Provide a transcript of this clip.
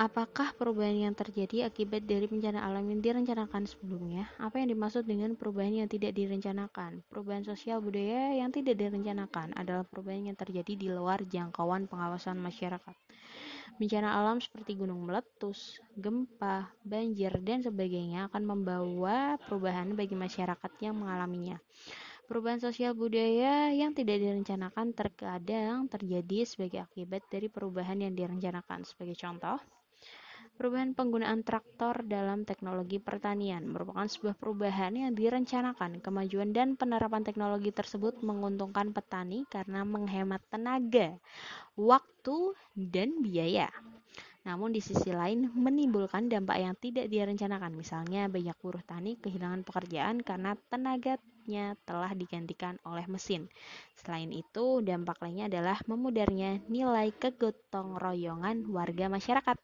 Apakah perubahan yang terjadi akibat dari bencana alam yang direncanakan sebelumnya? Apa yang dimaksud dengan perubahan yang tidak direncanakan? Perubahan sosial budaya yang tidak direncanakan adalah perubahan yang terjadi di luar jangkauan pengawasan masyarakat. Bencana alam seperti gunung meletus, gempa, banjir, dan sebagainya akan membawa perubahan bagi masyarakat yang mengalaminya. Perubahan sosial budaya yang tidak direncanakan terkadang terjadi sebagai akibat dari perubahan yang direncanakan. Sebagai contoh, Perubahan penggunaan traktor dalam teknologi pertanian merupakan sebuah perubahan yang direncanakan. Kemajuan dan penerapan teknologi tersebut menguntungkan petani karena menghemat tenaga, waktu, dan biaya. Namun di sisi lain menimbulkan dampak yang tidak direncanakan. Misalnya banyak buruh tani kehilangan pekerjaan karena tenaganya telah digantikan oleh mesin. Selain itu, dampak lainnya adalah memudarnya nilai kegotong royongan warga masyarakat.